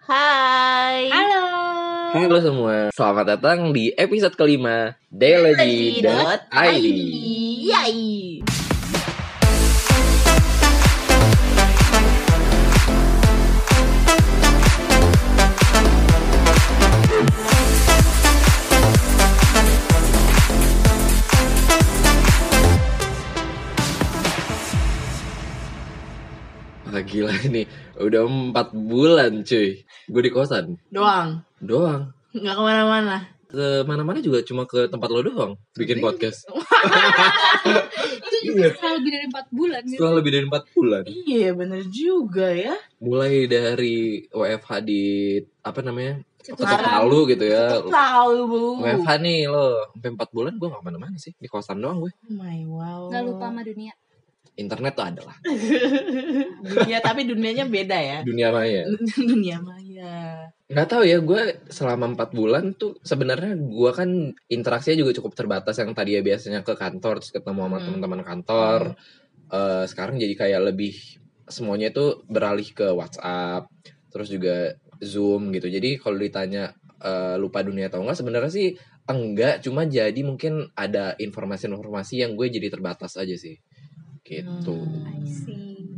Hai. Halo. Halo semua, selamat datang di episode kelima Delegy.id Yay. Gila ini, udah empat bulan cuy Gue di kosan, Doang. doang Nggak ke mana-mana. Ke mana-mana juga cuma ke tempat lo doang Bikin podcast Itu juga setelah lebih dari 4 bulan gitu. Setelah lebih dari empat bulan Iya bener juga ya. Mulai dari WFH di, apa namanya, ketok palu gitu ya Tahu bu. WFH nih lo, sampai empat bulan gue gak ke mana-mana sih Di kosan doang gue Oh my wow. Gak lupa sama dunia. Internet tuh ada lah, Dunia tapi dunianya beda ya. dunia maya. Dunia maya. nggak tahu ya gue selama empat bulan tuh sebenarnya gue kan interaksinya juga cukup terbatas. Yang tadi ya biasanya ke kantor terus ketemu sama Hmm. teman-teman kantor. Eh, sekarang jadi kayak lebih semuanya itu beralih ke WhatsApp terus juga Zoom gitu. Jadi kalau ditanya eh, lupa dunia atau enggak sebenarnya sih enggak. Cuma jadi mungkin ada informasi-informasi yang gue jadi terbatas aja sih gitu Hmm. I see.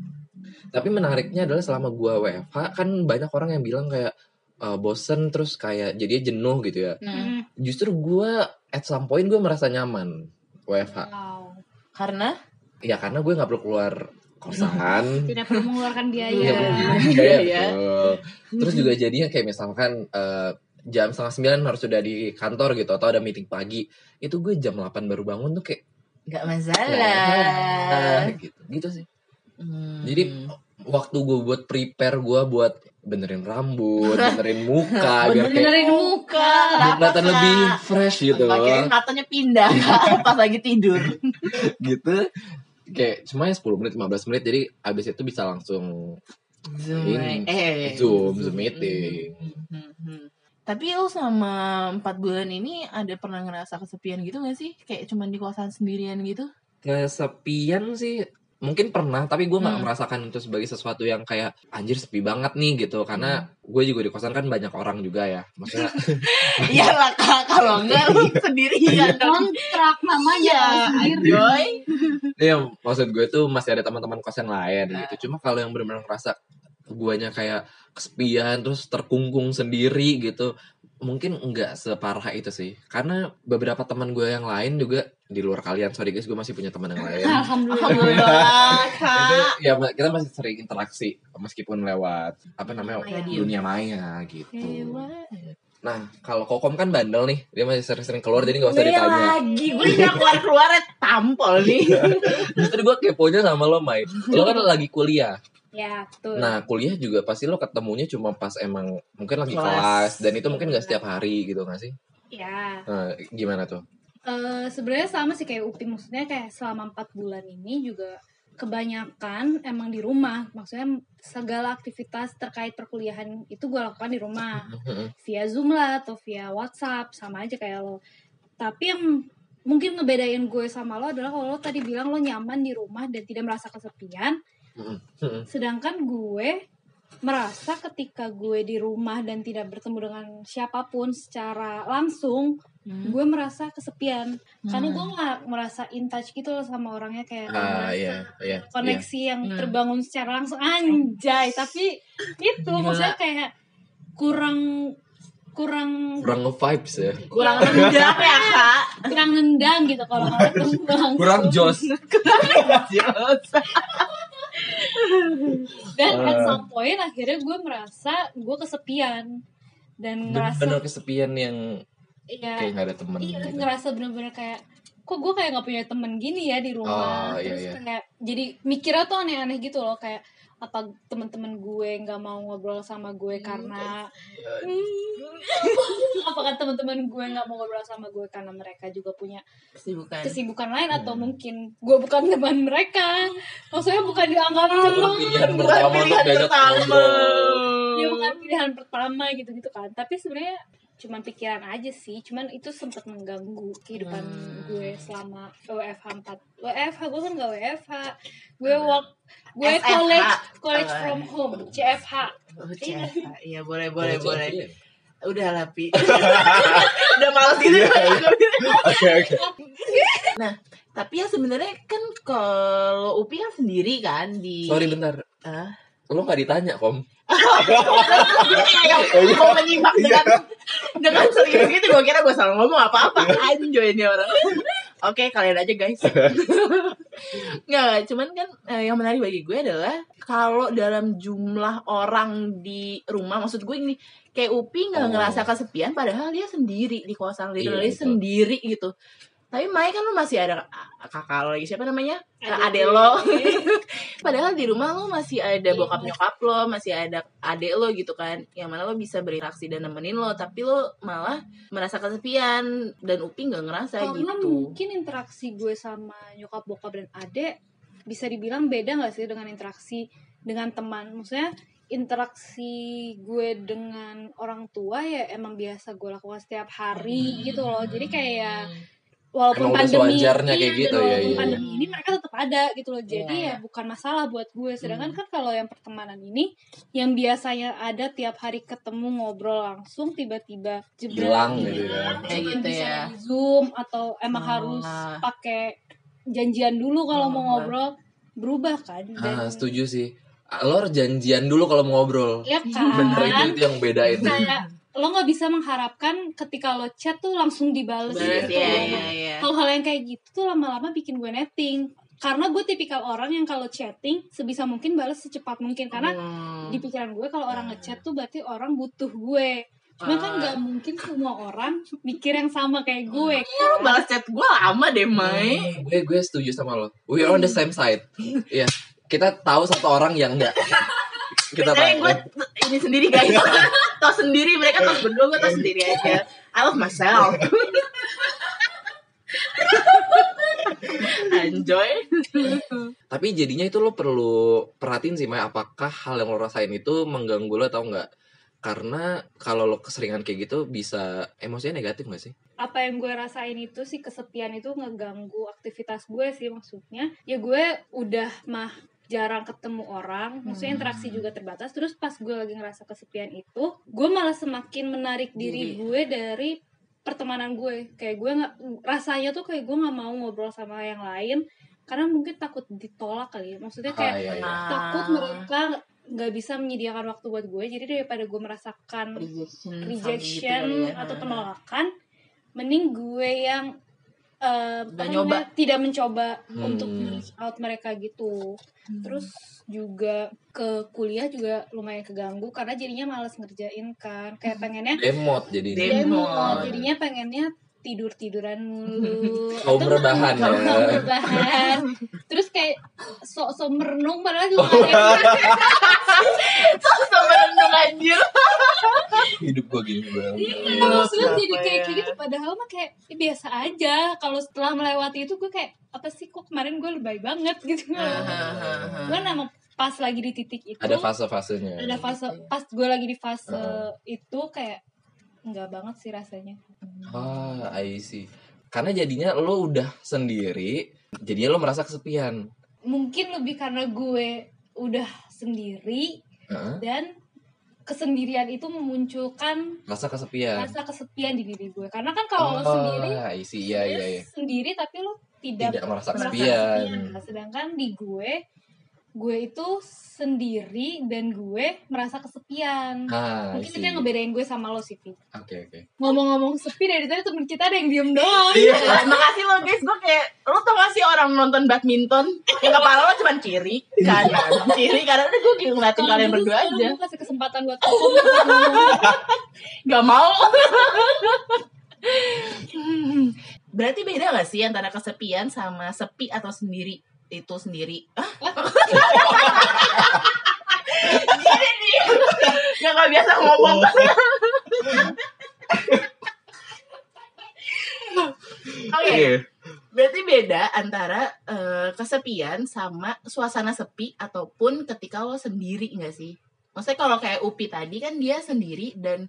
tapi menariknya adalah selama gua WFH kan banyak orang yang bilang kayak eh, bosen terus kayak jadinya jenuh gitu ya. Nah, Justru gua at some point gue merasa nyaman WFH. Wow. karena Ya karena gue nggak perlu keluar kosan. Tidak perlu mengeluarkan biaya. Perlu Iya. biaya, Iya. betul. Terus juga jadinya kayak misalkan eh, jam setengah sembilan harus sudah di kantor gitu atau ada meeting pagi. Itu gue jam 8 baru bangun tuh kayak nggak masalah. gitu. Gitu sih. Hmm. Jadi waktu gue buat prepare gue buat benerin rambut, benerin muka biar kayak Benerin muka. kelihatan lebih fresh gitu. Akhirnya matanya pindah pas lagi tidur. gitu. Kayak cuma ya 10 menit 15 menit jadi abis itu bisa langsung Zoom, Ini. eh, Zoom, Zoom meeting. Hmm, hmm, hmm. Tapi lo selama 4 bulan ini ada pernah ngerasa kesepian gitu gak sih? Kayak cuman di kosan sendirian gitu? kesepian sih mungkin pernah tapi gue nggak Hmm. merasakan itu sebagai sesuatu yang kayak anjir sepi banget nih gitu karena gue juga di kosan kan banyak orang juga ya maksudnya Iya lah kak, kalau enggak lo sendirian dong. Kontrak namanya Iya, sendiri. Joy. ya maksud gue tuh masih ada teman-teman kos yang lain gitu cuma kalau yang benar-benar ngerasa guanya kayak kesepian terus terkungkung sendiri gitu. Mungkin nggak separah itu sih. Karena beberapa teman gue yang lain juga di luar kalian. Sorry guys gue masih punya teman yang lain. Alhamdulillah. Alhamdulillah itu ya kita masih sering interaksi meskipun lewat apa namanya Maya. dunia maya gitu. Hebat. nah kalau kokom kan bandel nih. Dia masih sering-sering keluar jadi nggak usah Gue ditanya. lagi, gue nggak keluar-keluar tampol nih. justru gue keponya sama lo Mai. Lo kan lagi kuliah Ya, betul. nah kuliah juga pasti lo ketemunya cuma pas emang mungkin lagi Kelas. kelas dan itu mungkin gak setiap hari gitu gak sih Ya. nah, gimana tuh Eh, sebenarnya sama sih kayak Upi maksudnya kayak selama 4 bulan ini juga kebanyakan emang di rumah maksudnya segala aktivitas terkait perkuliahan itu gue lakukan di rumah via Zoom lah atau via WhatsApp sama aja kayak lo. Tapi yang mungkin ngebedain gue sama lo adalah kalau lo tadi bilang lo nyaman di rumah dan tidak merasa kesepian, sedangkan gue merasa ketika gue di rumah dan tidak bertemu dengan siapa pun secara langsung, Hmm. gue merasa kesepian karena Hmm. gue nggak merasa in touch gitu loh sama orangnya kayak ah merasa iya iya koneksi yang Hmm. terbangun secara langsung anjay tapi itu Gila. maksudnya kayak kurang kurang kurang nge-vibes ya Kurang rendah ya kak. kurang nendang gitu kalau ketemu langsung. kurang jos dan at Ah. some point akhirnya gue merasa gue kesepian dan ngerasa bener kesepian yang ya kayak gak ada temen iya gitu. ngerasa bener-bener kayak kok gue kayak nggak punya temen gini ya di rumah Oh, iya, terus iya. kayak jadi mikirnya tuh aneh-aneh gitu loh kayak apa teman-teman gue nggak mau ngobrol sama gue karena Hmm, apakah teman-teman gue nggak mau ngobrol sama gue karena mereka juga punya Kesibukan. kesibukan lain atau Hmm. mungkin gue bukan teman mereka maksudnya bukan dianggap teman pilihan Bukan pilihan pertama. ya bukan pilihan pertama gitu gitu kan tapi sebenarnya cuman pikiran aja sih cuman itu sempat mengganggu kehidupan Hmm. gue selama WFH 4 WFH gue kan gak WFH gue Hmm. work gue SFH. college college Oh, from home CFH Oh, CFA. Iya boleh boleh Iya, boleh. iya. Udah lah Pi. Udah males gitu. Oke oke. nah, tapi ya sebenarnya kan kalau Upi kan sendiri kan di Sorry bentar. Ah. Lo gak ditanya kom? Mau menyimak dengan dengan serius gitu gue kira gue salah ngomong apa-apa. Anjoy ini orang. Oke kalian aja guys. Nggak cuman kan eh, yang menarik bagi gue adalah kalau dalam jumlah orang di rumah maksud gue ini kayak Upi nggak Oh. ngerasa kesepian padahal dia sendiri di kosan literally Iya, sendiri gitu tapi Mai kan lu masih ada kakak lo lagi siapa namanya ade gue. lo Padahal di rumah lo masih ada Iya. bokap nyokap lo, masih ada adek lo gitu kan. Yang mana lo bisa berinteraksi dan nemenin lo, tapi lo malah merasa kesepian dan Upi nggak ngerasa karena gitu. mungkin interaksi gue sama nyokap bokap dan adek bisa dibilang beda nggak sih dengan interaksi dengan teman maksudnya interaksi gue dengan orang tua ya emang biasa gue lakukan setiap hari gitu loh jadi kayak walaupun Emang pandemi sewajarnya iya, kayak gitu, walaupun ya, iya, pandemi ini mereka tetap ada gitu loh jadi Iya. ya bukan masalah buat gue sedangkan Hmm. kan kalau yang pertemanan ini yang biasanya ada tiap hari ketemu ngobrol langsung tiba-tiba Hilang gitu kan. Kayak Cuman gitu bisa ya. zoom atau emang Oh. harus pakai janjian dulu kalau mau Oh. ngobrol berubah kan Ah, dan setuju sih. Ah, Lo harus janjian dulu kalau mau ngobrol. ya Bener itu, kan itu yang bedain. kayak lo nggak bisa mengharapkan ketika lo chat tuh langsung dibales Beres gitu ya, ya, ya. hal-hal yang kayak gitu tuh lama-lama bikin gue netting karena gue tipikal orang yang kalau chatting sebisa mungkin balas secepat mungkin karena Hmm. di pikiran gue kalau orang ngechat tuh berarti orang butuh gue cuma kan Ah. nggak mungkin semua orang mikir yang sama kayak gue Iya, lo balas chat gue lama deh, Mai. gue gue setuju sama lo. We are on the same side. Iya. Kita tahu satu orang yang enggak. Kita tahu. gue ini sendiri guys. tau sendiri mereka tau berdua gue tau sendiri aja. I love myself. Enjoy. Tapi jadinya itu lo perlu perhatiin sih, Mai, apakah hal yang lo rasain itu mengganggu lo atau enggak? Karena kalau lo keseringan kayak gitu bisa emosinya negatif gak sih? apa yang gue rasain itu sih kesepian itu ngeganggu aktivitas gue sih maksudnya ya gue udah mah jarang ketemu orang maksudnya Hmm. interaksi juga terbatas terus pas gue lagi ngerasa kesepian itu gue malah semakin menarik diri Diri. gue dari pertemanan gue kayak gue nggak rasanya tuh kayak gue nggak mau ngobrol sama yang lain karena mungkin takut ditolak kali ya maksudnya kayak Ah, iya, iya. takut mereka nggak bisa menyediakan waktu buat gue jadi daripada gue merasakan rejection, rejection gitu ya. atau penolakan mending gue yang eh, Udah apa nyoba. namanya, tidak mencoba Hmm. untuk reach out mereka gitu Hmm. terus juga ke kuliah juga lumayan keganggu karena jadinya males ngerjain kan kayak pengennya Demot jadi. Dem- demo Demon. jadinya pengennya tidur tiduran mulu rebahan kaum ya. rebahan terus kayak sok-sok merenung padahal juga gak ada yang Sama renung anjir. Hidup gue gini banget. Iya, maksudnya Siapa jadi kayak ya? kayak gitu padahal mah kayak ya biasa aja. Kalau setelah melewati itu gue kayak apa sih kok kemarin gue lebay banget gitu. gue emang pas lagi di titik itu Ada fase-fasenya. ada fase pas gue lagi di fase Heeh. itu kayak enggak banget sih rasanya. Ah, I see. Karena jadinya lo udah sendiri, jadinya lo merasa kesepian. Mungkin lebih karena gue udah sendiri Heeh. dan kesendirian itu memunculkan Rasa kesepian. rasa kesepian di diri gue. Karena kan kalau lo sendiri I see. Iya, iya, iya. sendiri tapi lo tidak, Tidak merasa merasa kesepian. kesepian. Sedangkan di gue, gue itu sendiri dan gue merasa kesepian. Ah, Mungkin itu yang ngebedain gue sama lo sih. Oke, oke. Ngomong-ngomong sepi dari tadi temen kita ada yang diem doang. Iya, makasih lo guys. Gue kayak lo tau gak sih orang nonton badminton yang kepala lo cuma kiri, kanan, kiri, kanan. Udah gue kayak ngeliatin kalian gitu berdua sekarang aja. gue kasih kesempatan buat ngomong. Gak mau. Berarti beda gak sih antara kesepian sama sepi atau sendiri? Itu sendiri. Ah? Gini nih. Yang gak biasa ngomong. Oke. Oke. Berarti beda antara eh, kesepian sama suasana sepi ataupun ketika lo sendiri nggak sih? Maksudnya kalau kayak Upi tadi kan dia sendiri dan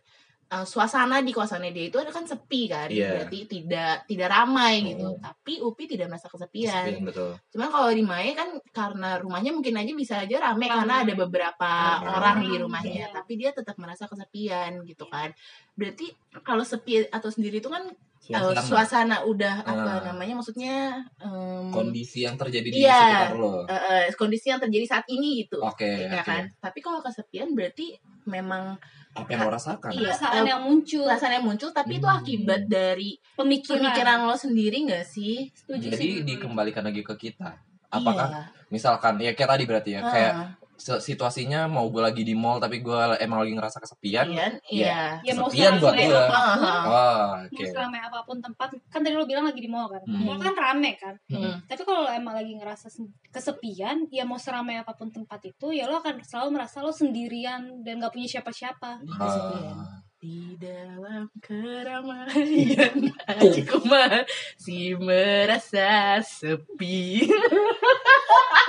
uh, suasana di kosannya dia itu ada kan sepi kan, Iya. berarti tidak tidak ramai gitu. Hmm. Tapi Upi tidak merasa kesepian. Kesepian, betul. Cuman kalau di Maya kan karena rumahnya mungkin aja bisa aja rame Rame. karena ada beberapa Rame. orang di rumahnya, Iya. tapi dia tetap merasa kesepian gitu kan. Berarti kalau sepi atau sendiri itu kan uh, Suasana. suasana udah apa Ah. namanya maksudnya em, kondisi yang terjadi di Iya. sekitar lo. eh, eh, kondisi yang terjadi saat ini gitu. Oke, ya oke. kan? Tapi kalau kesepian berarti memang Apa yang lo rasakan? Iya. perasaan eh, yang muncul perasaan yang muncul tapi itu Hmm. akibat dari pemikiran, pemikiran lo sendiri gak sih? Setuju Jadi sih. dikembalikan lagi ke kita. Apakah Iya. misalkan ya kayak tadi berarti ya Ah, kayak se- situasinya mau gue lagi di mall tapi gue emang lagi ngerasa kesepian. iya, iya. ya mau kesepian buat gua. apa pun Ah, Oh, mau oke. seramai apa pun tempat kan tadi lo bilang lagi di mall kan Hmm. mall kan rame kan Hmm. tapi kalau lo emang lagi ngerasa kesepian ya mau seramai apa pun tempat itu ya lo akan selalu merasa lo sendirian dan gak punya siapa-siapa Kesepian. Ah. Di dalam keramaian hatiku masih merasa sepi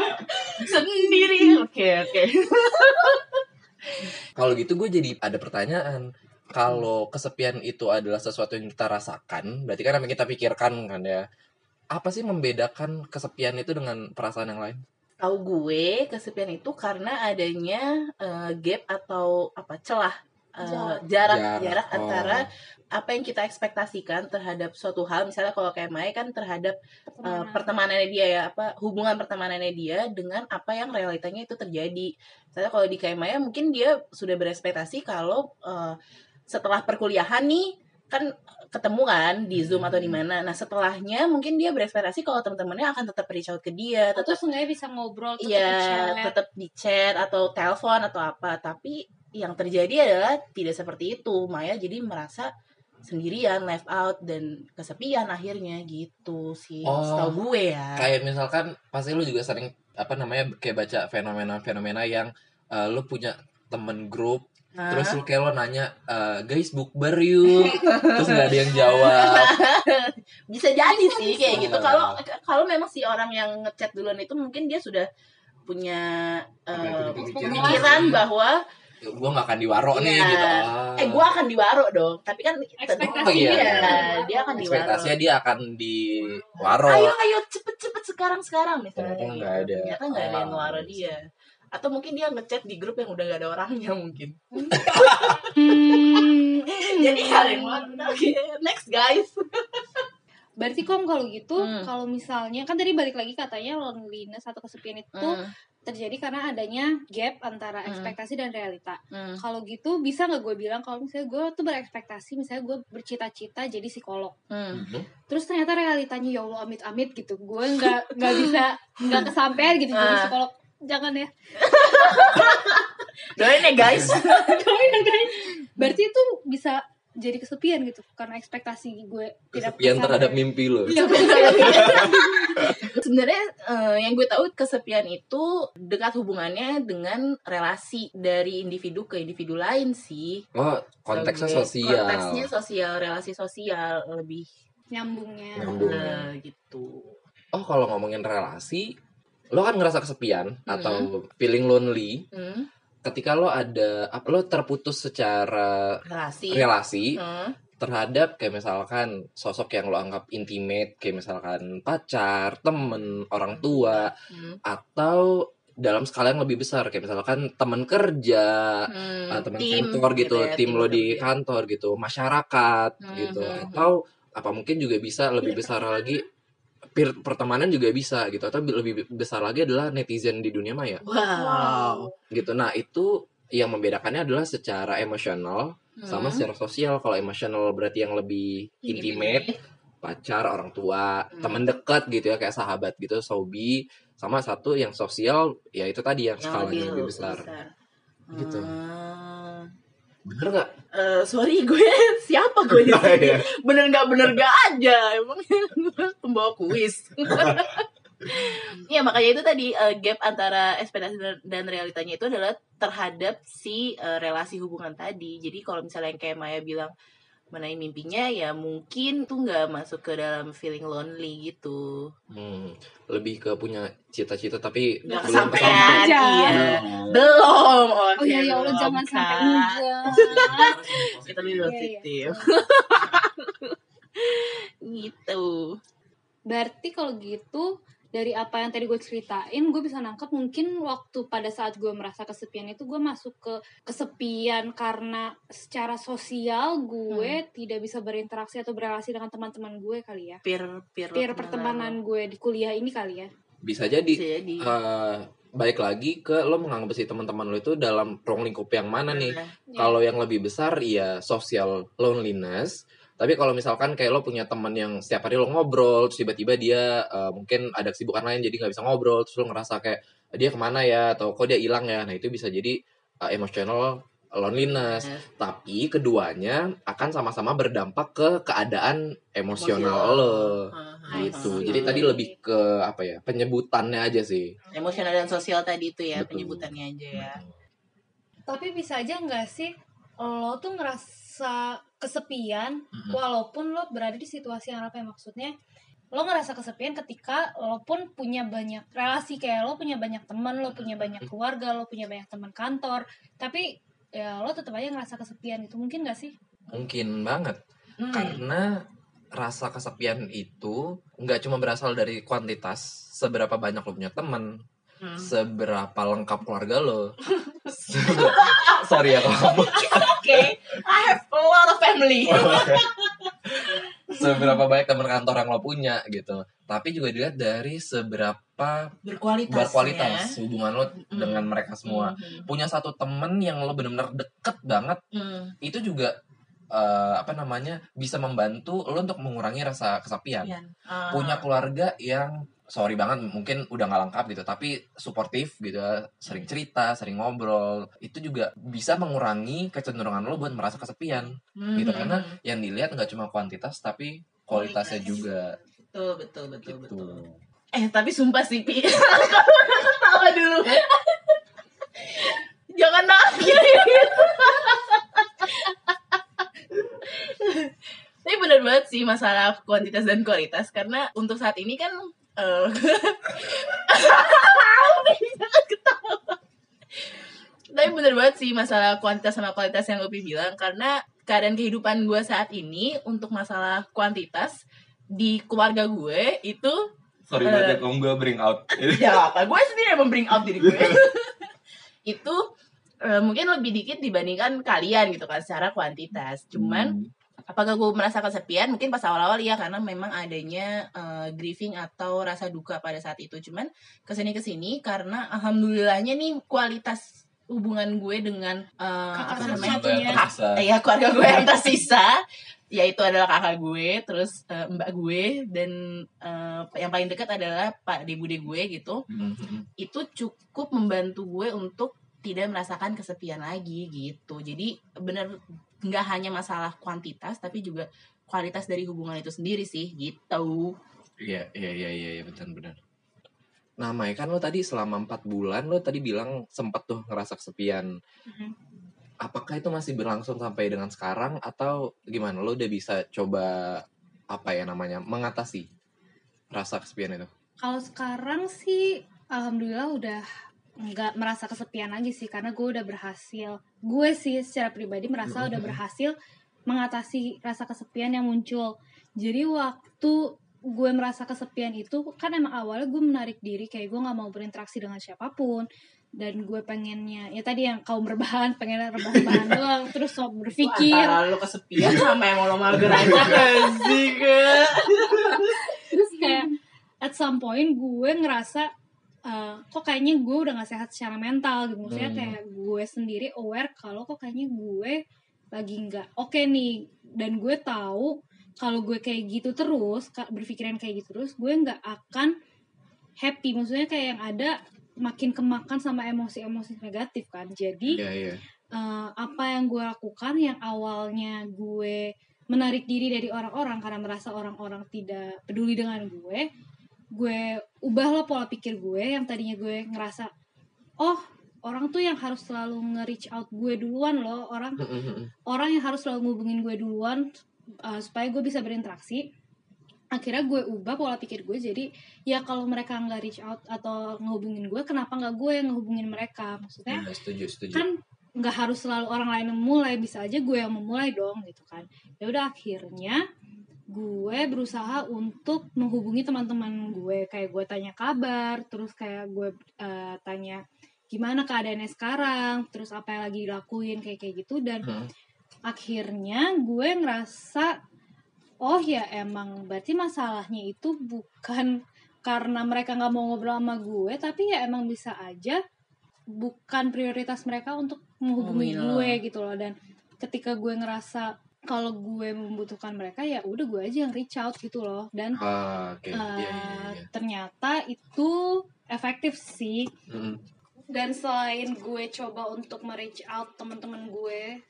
Sendiri Oke oke Kalau gitu gue jadi ada pertanyaan. Kalau kesepian itu adalah sesuatu yang kita rasakan, berarti kan apa yang kita pikirkan kan ya. Apa sih membedakan kesepian itu dengan perasaan yang lain? Tahu gue kesepian itu karena adanya eh, gap atau apa celah Jarak. jarak Jarak. jarak Oh. antara apa yang kita ekspektasikan terhadap suatu hal misalnya kalau kayak Mai kan terhadap uh, pertemanannya dia ya apa hubungan pertemanannya dia dengan apa yang realitanya itu terjadi. Misalnya kalau di Kaimaya mungkin dia sudah berekspektasi kalau uh, setelah perkuliahan nih kan ketemu kan di Zoom atau di mana. Nah, setelahnya mungkin dia berekspektasi kalau teman-temannya akan tetap reach out ke dia, atau tetap seenggaknya bisa ngobrol tetap iya, di-chat. tetap di chat atau telepon atau apa. Tapi yang terjadi adalah tidak seperti itu. Maya jadi merasa sendirian, left out dan kesepian akhirnya gitu sih. Oh. Setahu gue ya. Kayak misalkan pasti lu juga sering apa namanya kayak baca fenomena-fenomena yang eh, lu punya temen grup Hah? terus lu kayak lo nanya eh, guys bukber yuk terus nggak ada yang jawab bisa jadi sih kayak gitu kalau kalau memang si orang yang ngechat duluan itu mungkin dia sudah punya Pemikiran. pikiran bahwa gue nggak akan diwaro nih Iya. gitu Ah. eh gua akan diwaro dong tapi kan Ekspektasi Oh, iya. iya, dia akan diwaro ekspektasinya dia akan diwaro ayo ayo cepet cepet sekarang sekarang misalnya Ternyata gitu. nggak ada. ternyata nggak ada yang ngeluaro dia atau mungkin dia ngechat di grup yang udah gak ada orangnya mungkin Hmm, jadi kalian oke next guys berarti kom kalau gitu Hmm. kalau misalnya kan tadi balik lagi katanya loneliness atau kesepian itu Hmm, terjadi karena adanya gap antara Hmm. ekspektasi dan realita hmm. kalau gitu bisa nggak gue bilang kalau misalnya gue tuh berekspektasi misalnya gue bercita-cita jadi psikolog Hmm. Mhm. terus ternyata realitanya ya Allah amit-amit gitu gue nggak nggak bisa nggak kesampean gitu jadi Ah. psikolog jangan ya doain ya guys berarti itu bisa jadi kesepian gitu karena ekspektasi gue tidak kesepian kesampean. terhadap mimpi lo Iya, Sebenarnya eh, yang gue tahu kesepian itu dekat hubungannya dengan relasi dari individu ke individu lain sih. oh konteksnya Sebagai- sosial Konteksnya sosial, relasi sosial lebih nyambungnya Nyambung. eh, gitu. oh kalau ngomongin relasi lo kan ngerasa kesepian Hmm. atau feeling lonely Hmm, ketika lo ada lo terputus secara relasi. relasi Hmm, terhadap kayak misalkan sosok yang lo anggap intimate kayak misalkan pacar temen orang tua hmm, atau dalam skala yang lebih besar kayak misalkan teman kerja hmm, ah, teman tim kantor gitu, ya, tim lo di kerja. kantor gitu masyarakat Hmm, gitu hmm, atau apa mungkin juga bisa lebih besar lagi peer pertemanan juga bisa gitu atau lebih besar lagi adalah netizen di dunia maya Wow. gitu nah itu yang membedakannya adalah secara emosional sama Hmm. secara sosial kalau emosional berarti yang lebih intimate pacar orang tua Hmm. teman dekat gitu ya kayak sahabat gitu sobi sama satu yang sosial ya itu tadi yang Yang skalanya lebih besar Gitu. Hmm. Bener nggak Eh, sorry gue siapa gue di sini? Iya. bener nggak bener nggak aja emang pembawa kuis Iya makanya itu tadi eh, gap antara ekspektasi dan, realitanya itu adalah terhadap si eh, relasi hubungan tadi jadi kalau misalnya yang kayak Maya bilang menaik mimpinya ya mungkin tuh nggak masuk ke dalam feeling lonely gitu. Hmm, lebih ke punya cita-cita tapi nggak belum kesampaian kesampaian. aja. iya belum. Oh iya ya Allah belum, jangan sampai kita lebih Iya, iya. positif. Gitu. Berarti kalau gitu dari apa yang tadi gue ceritain, gue bisa nangkep mungkin waktu pada saat gue merasa kesepian itu gue masuk ke kesepian karena secara sosial gue tidak bisa berinteraksi atau berrelasi dengan teman-teman gue kali ya. peer peer, Peer pertemanan gue di kuliah ini kali ya. Bisa jadi bisa jadi eh, baik lagi ke lo menganggap si teman-teman lo itu dalam ruang lingkup yang mana nih. Ya. Kalau yang lebih besar ya social loneliness. Tapi kalau misalkan kayak lo punya teman yang setiap hari lo ngobrol, terus tiba-tiba dia eh, mungkin ada kesibukan lain jadi nggak bisa ngobrol, terus lo ngerasa kayak dia ke mana ya atau kok dia hilang ya. Nah itu bisa jadi eh, emotional loneliness. nah, Tapi keduanya akan sama-sama berdampak ke keadaan emosional Emosional. lo uh, gitu. I Jadi tadi lebih ke apa ya penyebutannya aja sih. emosional dan sosial tadi itu ya Betul. penyebutannya aja ya Tapi bisa aja nggak sih lo tuh ngerasa kesepian Mhm. walaupun lo berada di situasi yang apa ya maksudnya lo ngerasa kesepian ketika lo pun punya banyak relasi kayak lo punya banyak teman lo punya banyak keluarga lo punya banyak teman kantor tapi ya lo tetap aja ngerasa kesepian itu mungkin gak sih Mungkin banget Hmm. karena rasa kesepian itu nggak cuma berasal dari kuantitas seberapa banyak lo punya teman, Hmm. seberapa lengkap keluarga lo. Sorry ya kalau Oke, I have a lot of family. seberapa banyak teman kantor yang lo punya gitu. Tapi juga dilihat dari seberapa Berkualitas. berkualitas ya. hubungan lo Mm. dengan mereka semua. Mhm. Punya satu temen yang lo bener-bener deket banget Hmm. itu juga eh, apa namanya bisa membantu lo untuk mengurangi rasa kesepian. Iya. Ah. Punya keluarga yang sorry banget mungkin udah nggak lengkap gitu tapi suportif gitu sering cerita sering ngobrol itu juga bisa mengurangi kecenderungan lo buat merasa kesepian Hmm. gitu karena yang dilihat nggak cuma kuantitas tapi kualitasnya Kualitas. juga betul betul betul gitu betul. Eh tapi sumpah sih Pi. Ketawa dulu. Jangan nangis. Tapi bener banget sih masalah kuantitas dan kualitas karena untuk saat ini kan eh. Tapi bener banget sih masalah kuantitas sama kualitas yang Upi bilang karena keadaan kehidupan gue saat ini untuk masalah kuantitas di keluarga gue itu sorry banget ya, kalau gue bring out ya apa gue sendiri yang membring out diri gue itu eh, mungkin lebih dikit dibandingkan kalian gitu kan secara kuantitas. Cuman apakah gue merasa kesepian? Mungkin pas awal-awal ya karena memang adanya eh, grieving atau rasa duka pada saat itu. Cuman ke sini ke sini karena alhamdulillahnya nih kualitas hubungan gue dengan eh, Kakak apa namanya? ya keluarga gue yang tersisa yaitu adalah kakak gue terus eh, mbak gue dan eh, yang paling dekat adalah pak de bude gue gitu. Itu cukup membantu gue untuk tidak merasakan kesepian lagi gitu jadi bener nggak hanya masalah kuantitas tapi juga kualitas dari hubungan itu sendiri sih gitu Iya, iya, iya, iya, iya, benar-benar. Nah, Mai, kan lo tadi selama empat bulan lo tadi bilang sempet tuh ngerasa kesepian. Mhm. Apakah itu masih berlangsung sampai dengan sekarang atau gimana? Lo udah bisa coba apa ya namanya mengatasi rasa kesepian itu? Kalau sekarang sih alhamdulillah udah nggak merasa kesepian lagi sih karena gue udah berhasil. Gue sih secara pribadi merasa udah berhasil mengatasi rasa kesepian yang muncul. Jadi waktu gue merasa kesepian itu kan emang awalnya gue menarik diri kayak gue nggak mau berinteraksi dengan siapa pun. Dan gue pengennya ya tadi yang kaum rebahan pengen rebahan doang. Terus so berpikir. antara lo kesepian sama yang lo mager aja sih terus kayak at some point gue ngerasa eh, kok kayaknya gue udah gak sehat secara mental gitu maksudnya Hmm. kayak gue sendiri aware kalau kok kayaknya gue lagi nggak oke nih dan gue tahu kalau gue kayak gitu terus berpikiran kayak gitu terus gue nggak akan happy maksudnya kayak yang ada makin kemakan sama emosi-emosi negatif kan jadi Iya, iya. eh, apa yang gue lakukan yang awalnya gue menarik diri dari orang-orang karena merasa orang-orang tidak peduli dengan gue gue ubahlah pola pikir gue yang tadinya gue ngerasa oh orang tuh yang harus selalu nge-reach out gue duluan loh orang orang yang harus selalu ngubungin gue duluan uh, supaya gue bisa berinteraksi. Akhirnya gue ubah pola pikir gue jadi ya kalau mereka nggak reach out atau ngehubungin gue kenapa nggak gue yang ngehubungin mereka? Maksudnya Iya, setuju setuju. kan nggak harus selalu orang lain yang memulai bisa aja gue yang memulai dong gitu kan. Ya udah akhirnya gue berusaha untuk menghubungi teman-teman gue kayak gue tanya kabar terus kayak gue eh, tanya gimana keadaannya sekarang terus apa yang lagi dilakuin kayak kayak gitu dan Hmm. akhirnya gue ngerasa oh ya emang berarti masalahnya itu bukan karena mereka nggak mau ngobrol sama gue tapi ya emang bisa aja bukan prioritas mereka untuk menghubungi Ngomongin lo. gue gitu loh dan ketika gue ngerasa kalau gue membutuhkan mereka ya udah gue aja yang reach out gitu loh. Dan ah oke. Eh, Iya, iya, iya. ternyata itu efektif sih. Mm, dan selain gue coba untuk me-reach out teman-teman gue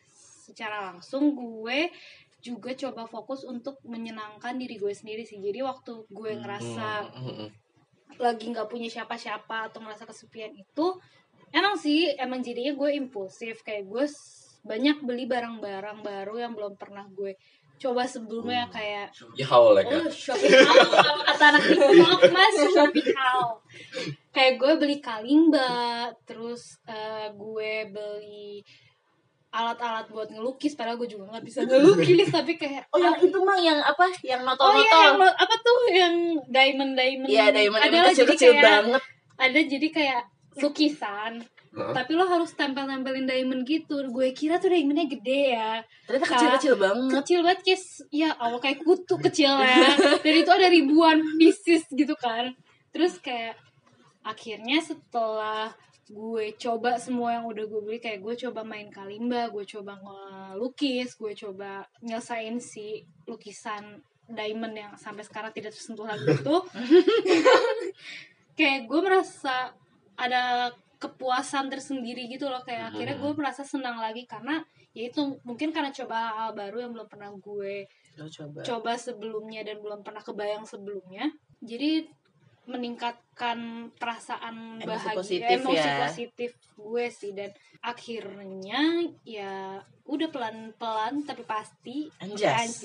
secara langsung gue juga coba fokus untuk menyenangkan diri gue sendiri sih. Jadi waktu gue ngerasa mm, lagi nggak punya siapa-siapa atau ngerasa kesepian itu emang sih emang jadinya gue impulsif. Kayak gue banyak beli barang-barang baru yang belum pernah gue coba sebelumnya kayak ya haul ya Oh, shopping haul kata anak TikTok mas shopping haul. Kayak gue beli kalimba, terus eh, gue beli alat-alat buat ngelukis padahal gue juga nggak bisa ngelukis tapi kayak Oh yang itu mang yang apa? Yang oh noto-noto. iya yang apa tuh yang diamond diamond Iya, diamond ada lah jadi kecil-kecil kayak banget. ada jadi kayak lukisan Tapi lo harus tempel-tempelin diamond gitu. Gue kira tuh diamondnya gede ya. Ternyata kecil-kecil banget. kecil banget kayak ya Allah kayak kutu kecil ya. Dan itu ada ribuan pieces gitu kan. Terus kayak akhirnya setelah gue coba semua yang udah gue beli kayak gue coba main kalimba gue coba ngelukis gue coba nyelesain si lukisan diamond yang sampai sekarang tidak tersentuh lagi itu. Kayak gue merasa ada kepuasan tersendiri gitu loh kayak akhirnya gue merasa senang lagi karena ya itu mungkin karena coba hal baru yang belum pernah gue Lo coba. coba sebelumnya dan belum pernah kebayang sebelumnya jadi meningkatkan perasaan Emosi bahagia positif emosi ya. positif gue sih dan akhirnya ya udah pelan-pelan tapi pasti Anjas.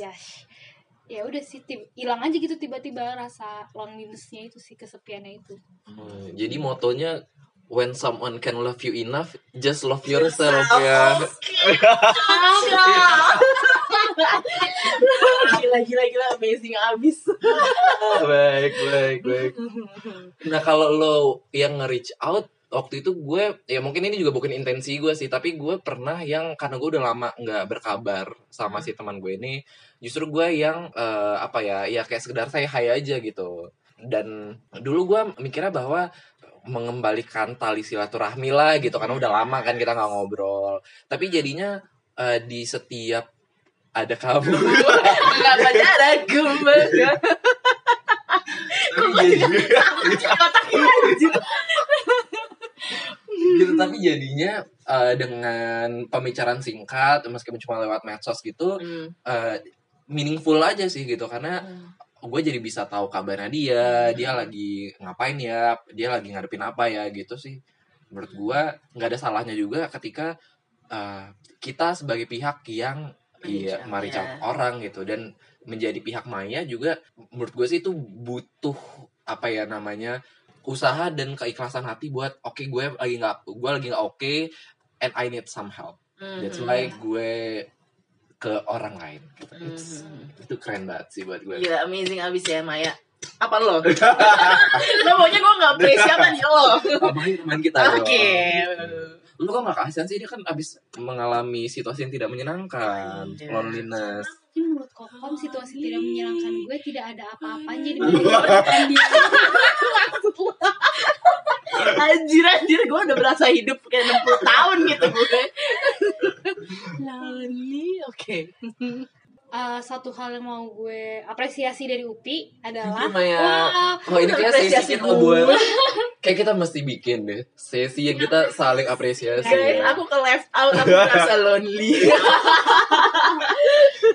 ya udah sih hilang aja gitu tiba-tiba rasa lonelinessnya itu sih kesepiannya itu Hmm, jadi motonya when someone can love you enough just love yourself ya. gila gila gila. Amazing abis. baik baik baik. Nah kalau lo yang nge-reach out waktu itu gue ya mungkin ini juga bukan intensi gue sih tapi gue pernah yang karena gue udah lama nggak berkabar sama si teman gue ini justru gue yang eh, apa ya ya kayak sekedar saya hai aja gitu. Dan dulu gue mikirnya bahwa mengembalikan tali silaturahmi lah gitu karena udah lama kan kita nggak ngobrol tapi jadinya eh, di setiap ada kamu Kenapa Otaknya anjir. gitu tapi jadinya eh, dengan pembicaraan singkat meskipun cuma lewat medsos gitu Hmm. eh, meaningful aja sih gitu karena gue jadi bisa tahu kabarnya dia dia lagi ngapain ya dia lagi ngadepin apa ya gitu sih menurut gue nggak ada salahnya juga ketika eh, kita sebagai pihak yang iya Reach out, mari ya. orang gitu dan menjadi pihak Maya juga menurut gue sih itu butuh apa ya namanya usaha dan keikhlasan hati buat oke gue lagi nggak gue lagi nggak oke and I need some help that's Mhm. why gue ke orang lain gitu. It's- Mhm. itu keren banget sih buat gue Gila amazing abis ya Maya. Apa lo? lo maunya gue nggak play siapa nih lo? Abangnya teman kita Oke. dong. lu kok gak kasihan sih dia kan abis mengalami situasi yang tidak menyenangkan Iya. loneliness mungkin menurut kokom situasi tidak menyenangkan gue tidak ada apa-apanya jadi menyenangkan dia Anjir anjir gue udah berasa hidup kayak 60 tahun gitu gue. Lonely, oke. Eh, satu hal yang mau gue apresiasi dari Upi adalah Gimana ya? Wah, Oh ini kayak sesi Apresiasi kita gue. buat Kayak kita mesti bikin deh Sesi yang kita saling apresiasi Guys, ya. aku ke left out, aku merasa lonely.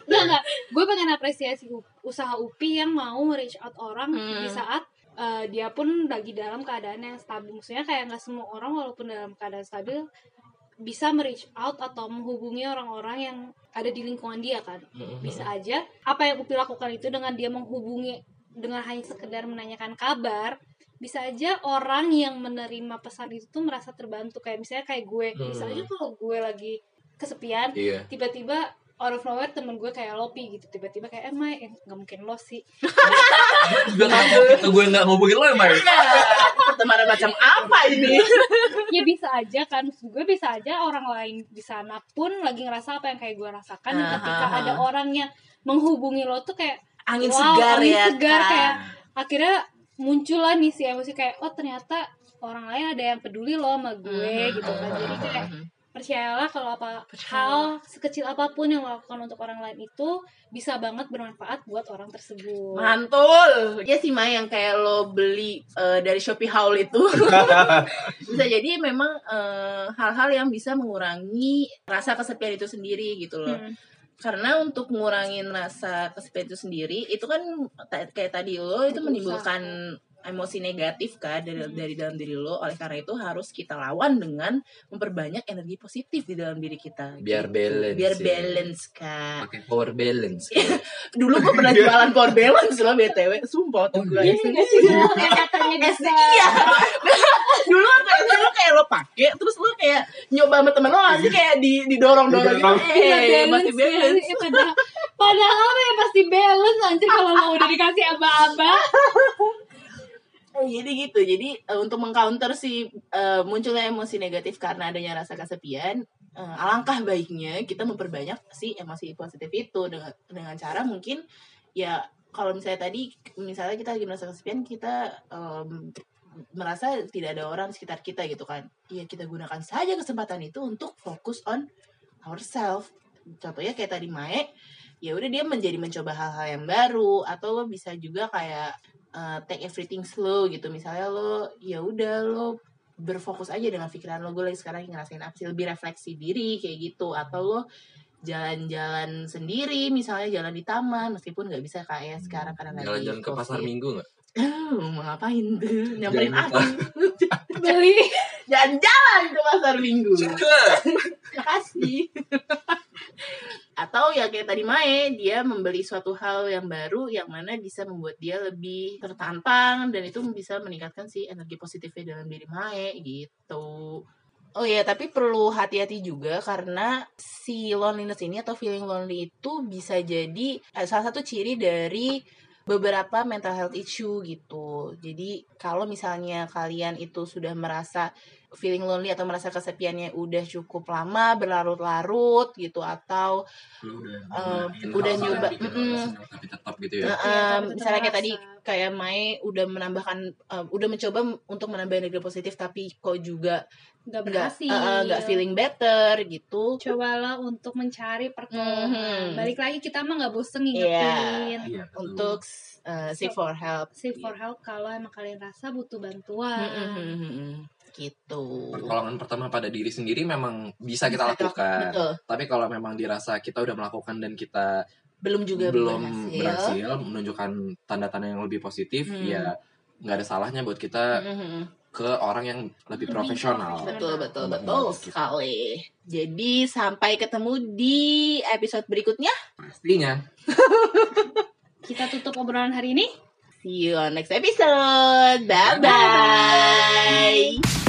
Enggak, enggak. Gue pengen apresiasi usaha UPI yang mau reach out orang Hmm. di saat eh, dia pun lagi dalam keadaan yang stabil. Maksudnya kayak nggak semua orang walaupun dalam keadaan stabil bisa reach out atau menghubungi orang-orang yang ada di lingkungan dia kan. Bisa aja. Apa yang Upi lakukan itu dengan dia menghubungi dengan hanya sekedar menanyakan kabar bisa aja orang yang menerima pesan itu tuh merasa terbantu. Kayak misalnya kayak gue. Aja kalau gue lagi kesepian Iya. tiba-tiba out of nowhere temen gue kayak Lopi gitu. Tiba-tiba kayak eh Mai. Eh, nggak mungkin lo sih. Gue itu gue nggak ngubungin lo ya, Mai. pertemanan macam apa ini? Ya bisa aja kan. Gue bisa aja orang lain di sana pun lagi ngerasa apa yang kayak gue rasakan. Dan Aha. ketika ada orang yang menghubungi lo tuh kayak angin wow, segar angin ya segar. Kak. kayak akhirnya muncul lah nih si emosi kayak oh ternyata orang lain ada yang peduli loh sama gue Mhm. gitu kan. Jadi kayak percayalah kalau apa Percayalah. hal sekecil apa pun yang lo lakukan untuk orang lain itu bisa banget bermanfaat buat orang tersebut Mantul. Ya sih Mai yang kayak lo beli eh, dari Shopee Haul itu. bisa jadi memang eh, hal-hal yang bisa mengurangi rasa kesepian itu sendiri gitu loh. Hmm. Karena untuk ngurangin rasa kesepian itu sendiri itu kan kayak tadi lo itu menimbulkan emosi negatif kan dari dari dalam diri lo. Oleh karena itu harus kita lawan dengan memperbanyak energi positif di dalam diri kita. Biar gitu. balance, Biar ya. balance kak. Pakai power balance. Dulu gue pernah jualan power balance loh BTW Sumpah tuh gue Iya yang katanya bisa Iya Dulu kayak dulu kayak lo pake Terus lo kayak nyoba sama temen lo Nanti kayak di, didorong-dorong gitu Iya, Eh masih balance balance Iya, padahal, ya pasti balance anjir kalau lo udah dikasih aba-aba Eh, Jadi gitu. Jadi eh, untuk mengcounter si eh, munculnya emosi negatif Karena adanya rasa kesepian eh, Alangkah baiknya kita memperbanyak si emosi positif itu. Dengan, dengan cara mungkin Ya kalau misalnya tadi Misalnya kita lagi merasa kesepian Kita em, merasa tidak ada orang di sekitar kita gitu kan. Ya kita gunakan saja kesempatan itu untuk fokus on ourselves contohnya kayak tadi Mae ya udah dia menjadi mencoba hal-hal yang baru atau bisa juga kayak uh, take everything slow gitu. Misalnya lo ya udah lo berfokus aja dengan pikiran lo. Gue lagi sekarang ngerasain apa sih? Lebih refleksi diri kayak gitu. Atau lo jalan-jalan sendiri misalnya jalan di taman meskipun nggak bisa kayak sekarang karena lagi Jalan-jalan ke pasar minggu nggak? mau ngapain tuh? Nyamperin aku. beli. Jalan-jalan ke pasar minggu. Makasih atau ya kayak tadi Mae dia membeli suatu hal yang baru yang mana bisa membuat dia lebih tertantang dan itu bisa meningkatkan si energi positifnya dalam diri Mae gitu Oh ya, tapi perlu hati-hati juga karena si loneliness ini atau feeling lonely itu bisa jadi eh, salah satu ciri dari beberapa mental health issue gitu. Jadi kalau misalnya kalian itu sudah merasa feeling lonely atau merasa kesepiannya udah cukup lama berlarut-larut gitu atau udah Eh, udah nyoba, tapi tetap gitu ya. Nah, Iya, em, tapi tetap misalnya kayak tadi kayak Mai udah menambahkan em, udah mencoba untuk menambah energi positif tapi kok juga nggak nggak berhasil eh, eh, nggak feeling better gitu. cobalah untuk mencari pertolongan Mhm. balik lagi kita mah nggak bosen ngingetin Iya. Untuk uh, seek for help. seek for help kalau emang kalian rasa butuh bantuan Mm-mm. Gitu. Pertolongan pertama pada diri sendiri memang bisa kita Bisa lakukan. Betul. Tapi kalau memang dirasa kita udah melakukan dan kita Belum juga belum berhasil. berhasil menunjukkan tanda-tanda yang lebih positif, Hmm. ya nggak ada salahnya buat kita Mm-mm. ke orang yang lebih Lebih profesional. Betul betul Untuk betul kita. sekali. Jadi sampai ketemu di episode berikutnya. Pastinya. kita tutup obrolan hari ini See you on next episode. Bye bye.